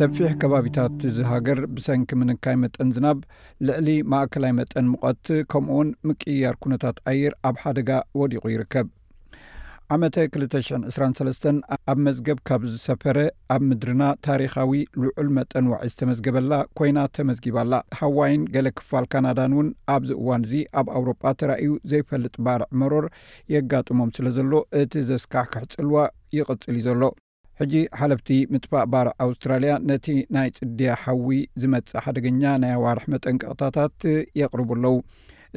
ሰፊሕ ከባቢታት እዚ ሃገር ብሰንኪ ምንካይ መጠን ዝናብ ልዕሊ ማእከላይ መጠን ምቐት ከምኡ ውን ምቅያር ኩነታት ኣየር ኣብ ሓደጋ ወዲቑ ይርከብ ዓመተ 223 ኣብ መዝገብ ካብ ዝሰፈረ ኣብ ምድርና ታሪካዊ ልዑል መጠን ዋዒ ዝተመዝገበላ ኮይና ተመዝጊባላ ሃዋይን ገለ ክፋል ካናዳን እውን ኣብዚ እዋን እዚ ኣብ ኣውሮጳ ተራእዩ ዘይፈልጥ ባርዕ መሮር የጋጥሞም ስለ ዘሎ እቲ ዘስካሕክሕ ጽልዋ ይቕጽል እዩ ዘሎ። ሕጂ ሓለፍቲ ምጥፋእ ባርዕ ኣውስትራልያ ነቲ ናይ ጽድያ ሓዊ ዝመጽእ ሓደገኛ ናይ ኣዋርሕ መጠንቀቕታታት የቕርቡ ኣለዉ።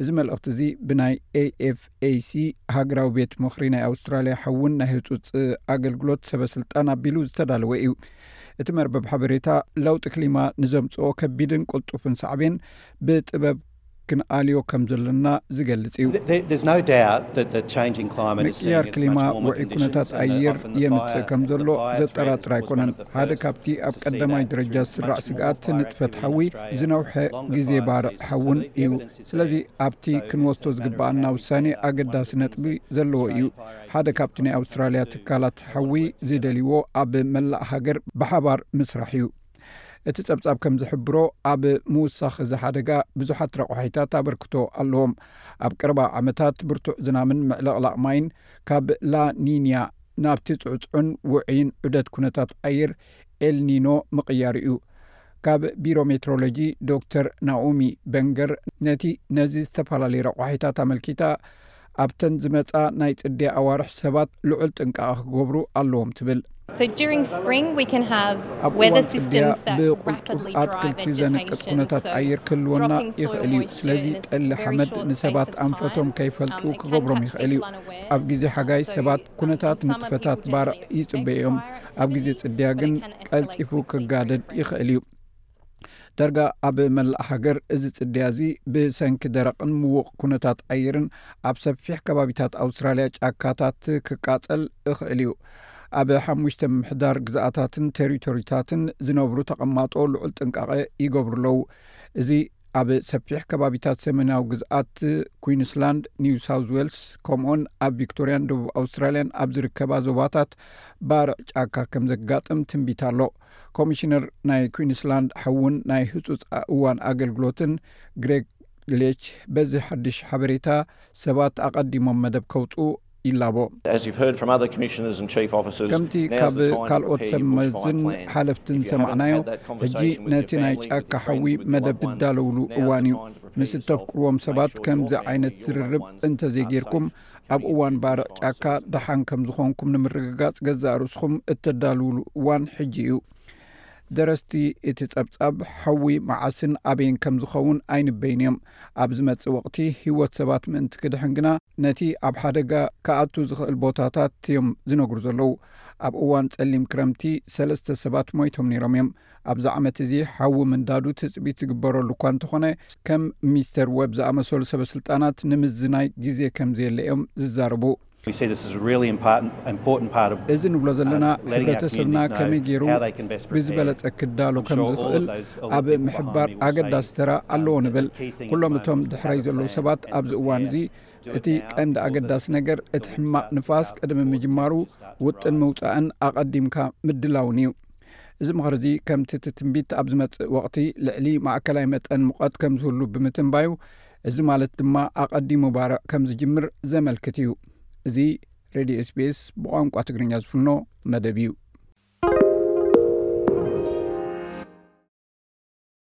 እዚ መልእኽቲ እዚ ብናይ AFAC ሃገራዊ ቤት ምኽሪ ናይ ኣውስትራልያ ሓውን ናይ ህጹጽ ኣገልግሎት ሰበ ስልጣን ኣቢሉ ዝተዳለወ እዩ። እቲ መርበብ ሓበሬታ ለውጢ ክሊማ ንዘምጽኦ ከቢድን ቅልጡፍን ሳዕቤን ብጥበብ ክንኣልዮ ከም ዘሎና ዝገልጽ እዩ። ምቅያር ክሊማ ውዑይ ኩነታት ኣየር የምጽእ ከም ዘሎ ዘጠራጥር ኣይኮነን። ሓደ ካብቲ ኣብ ቀዳማይ ደረጃ ዝስራዕ ስግኣት ንጥፈት ሓዊ፣ ዝነውሐ ግዜ ባርዕ ሓውን እዩ። ስለዚ ኣብቲ ክንወስዶ ዝግብኣና ውሳኔ ኣገዳሲ ነጥቢ ዘለዎ እዩ። ሓደ ካብቲ ናይ ኣውስትራልያ ትካላት ሓዊ ዝደልይዎ ኣብ መላእ ሃገር ብሓባር ምስራሕ እዩ። እቲ ጸብጻብ ከም ዝሕብሮ ኣብ ምውሳኽ እዚ ሓደጋ ብዙሓት ረቋሒታት ኣበርክቶ ኣለዎም። ኣብ ቀረባ ዓመታት ብርቱዕ ዝናምን ምዕልቕላቕ ማይን ካብ ላ ኒንያ ናብቲ ጽዕጽዑን ውዑይን ዑደት ኩነታት ኣየር ኤል ኒኖ ምቕያሩ'ዩ። ካብ ቢሮ ሜትሮሎጂ ዶክተር ናኦሚ በንገር ነቲ ነዚ ዝተፈላለዩ ረቋሒታት ኣመልኪታ፣ ኣብተን ዝመጻ ናይ ጽድያ ኣዋርሕ ሰባት ልዑል ጥንቃቐ ክገብሩ ኣለዎም ትብል። ኣብ እዋን ጽድያ ብቕልጡፍ ኣትክልቲ ዘንቅጽ ኩነታት ኣየር ክህልወና ይኽእል እዩ፣ ስለዚ ጠሊ ሓመድ ንሰባት ኣንፈቶም ከይፈልጡ ክገብሮም ይኽእል እዩ። ኣብ ግዜ ሓጋይ ሰባት ኩነታት ንጥፈታት ባርዕ ይጽበዩ እዮም፣ ኣብ ግዜ ጽድያ ግን ቀልጢፉ ክጋደድ ይኽእል እዩ። ዳርጋ ኣብ መላእ ሃገር እዚ ጽድያ እዚ ብሰንኪ ደረቕን ምዉቕ ኩነታት ኣየርን ኣብ ሰፊሕ ከባቢታት ኣውስትራልያ ጫካታት ክቃጸል እኽእል እዩ። ኣብ ሓሙሽተ ምምሕዳር ግዝኣታትን ቴሪቶሪታትን ዝነብሩ ተቐማጦ ልዑል ጥንቃቐ ይገብሩ ኣለዉ። እዚ ኣብ ሰፊሕ ከባቢታት ሰሜናዊ ግዝኣት ኩንስላንድ፣ ኒው ሳውዝ ዌልስ ከምኡን ኣብ ቪክቶርያን ደቡብ ኣውስትራልያን ኣብ ዝርከባ ዞባታት ባርዕ ጫካ ከም ዘጋጥም ትንቢት ኣሎ። ኮሚሽነር ናይ ኩንስላንድ ሕውን ናይ ህፁፅ እዋን ኣገልግሎትን ግሬግ ሌች በዚ ሓድሽ ሓበሬታ ሰባት ኣቐዲሞም መደብ ከውፅኡ ይላቦ። ከምቲ ካብ ካልኦት ሰብ መዝን ሓለፍትን ዝሰማዕናዮ ሕጂ ነቲ ናይ ጫካ ሓዊ መደብ ትዳለውሉ እዋን እዩ። ምስ እተፍቅርዎም ሰባት ከምዚ ዓይነት ዝርርብ እንተዘይጌርኩም ኣብ እዋን ባርዕ ጫካ ደሓን ከም ዝኾንኩም ንምርግጋጽ ገዛእ ርእስኹም እተዳልውሉ እዋን ሕጂ እዩ። ደረስቲ እቲ ጸብጻብ ሓዊ መዓስን ኣበይን ከም ዝኸውን ኣይንበዩን እዮም። ኣብ ዝመጽእ ወቕቲ ህይወት ሰባት ምእንቲ ክድሕን ግና ነቲ ኣብ ሓደጋ ክኣቱ ዝኽእል ቦታታት እዮም ዝነግሩ ዘለዉ። ኣብ እዋን ጸሊም ክረምቲ ሰለስተ ሰባት ሞይቶም ነይሮም እዮም። ኣብዚ ዓመት እዚ ሓዊ ምንዳዱ ትፅቢት ዝግበረሉ እኳ እንተኾነ ከም ሚስተር ወብ ዝኣመሰሉ ሰበ ስልጣናት ንምዝናይ ግዜ ከምዘየለ እዮም ዝዛረቡ። እዚ ንብሎ ዘለና ሕብረተሰብና ከመይ ገይሩ ብዝበለፀ ክዳሎ ከምዝኽእል ኣብ ምሕባር ኣገዳሲ ተራ ኣለዎ ንብል። ኩሎም እቶም ድሕረይ ዘለዉ ሰባት ኣብዚ እዋን እዚ እቲ ቀንዲ ኣገዳሲ ነገር እቲ ሕማቕ ንፋስ ቅድሚ ምጅማሩ ውጥን ምውፃእን ኣቐዲምካ ምድላውን እዩ። እዚ ምኽሪ እዚ ከምቲ እቲ ትንቢት ኣብ ዝመጽእ ወቕቲ ልዕሊ ማእከላይ መጠን ሙቐት ከም ዝህሉ ብምትንባዩ እዚ ማለት ድማ ኣቐዲሙ ባርዕ ከም ዝጅምር ዘመልክት እዩ። እዚ ሬድዮ ኤስቢኤስ ብቋንቋ ትግርኛ ዝፍኖ መደብ እዩ።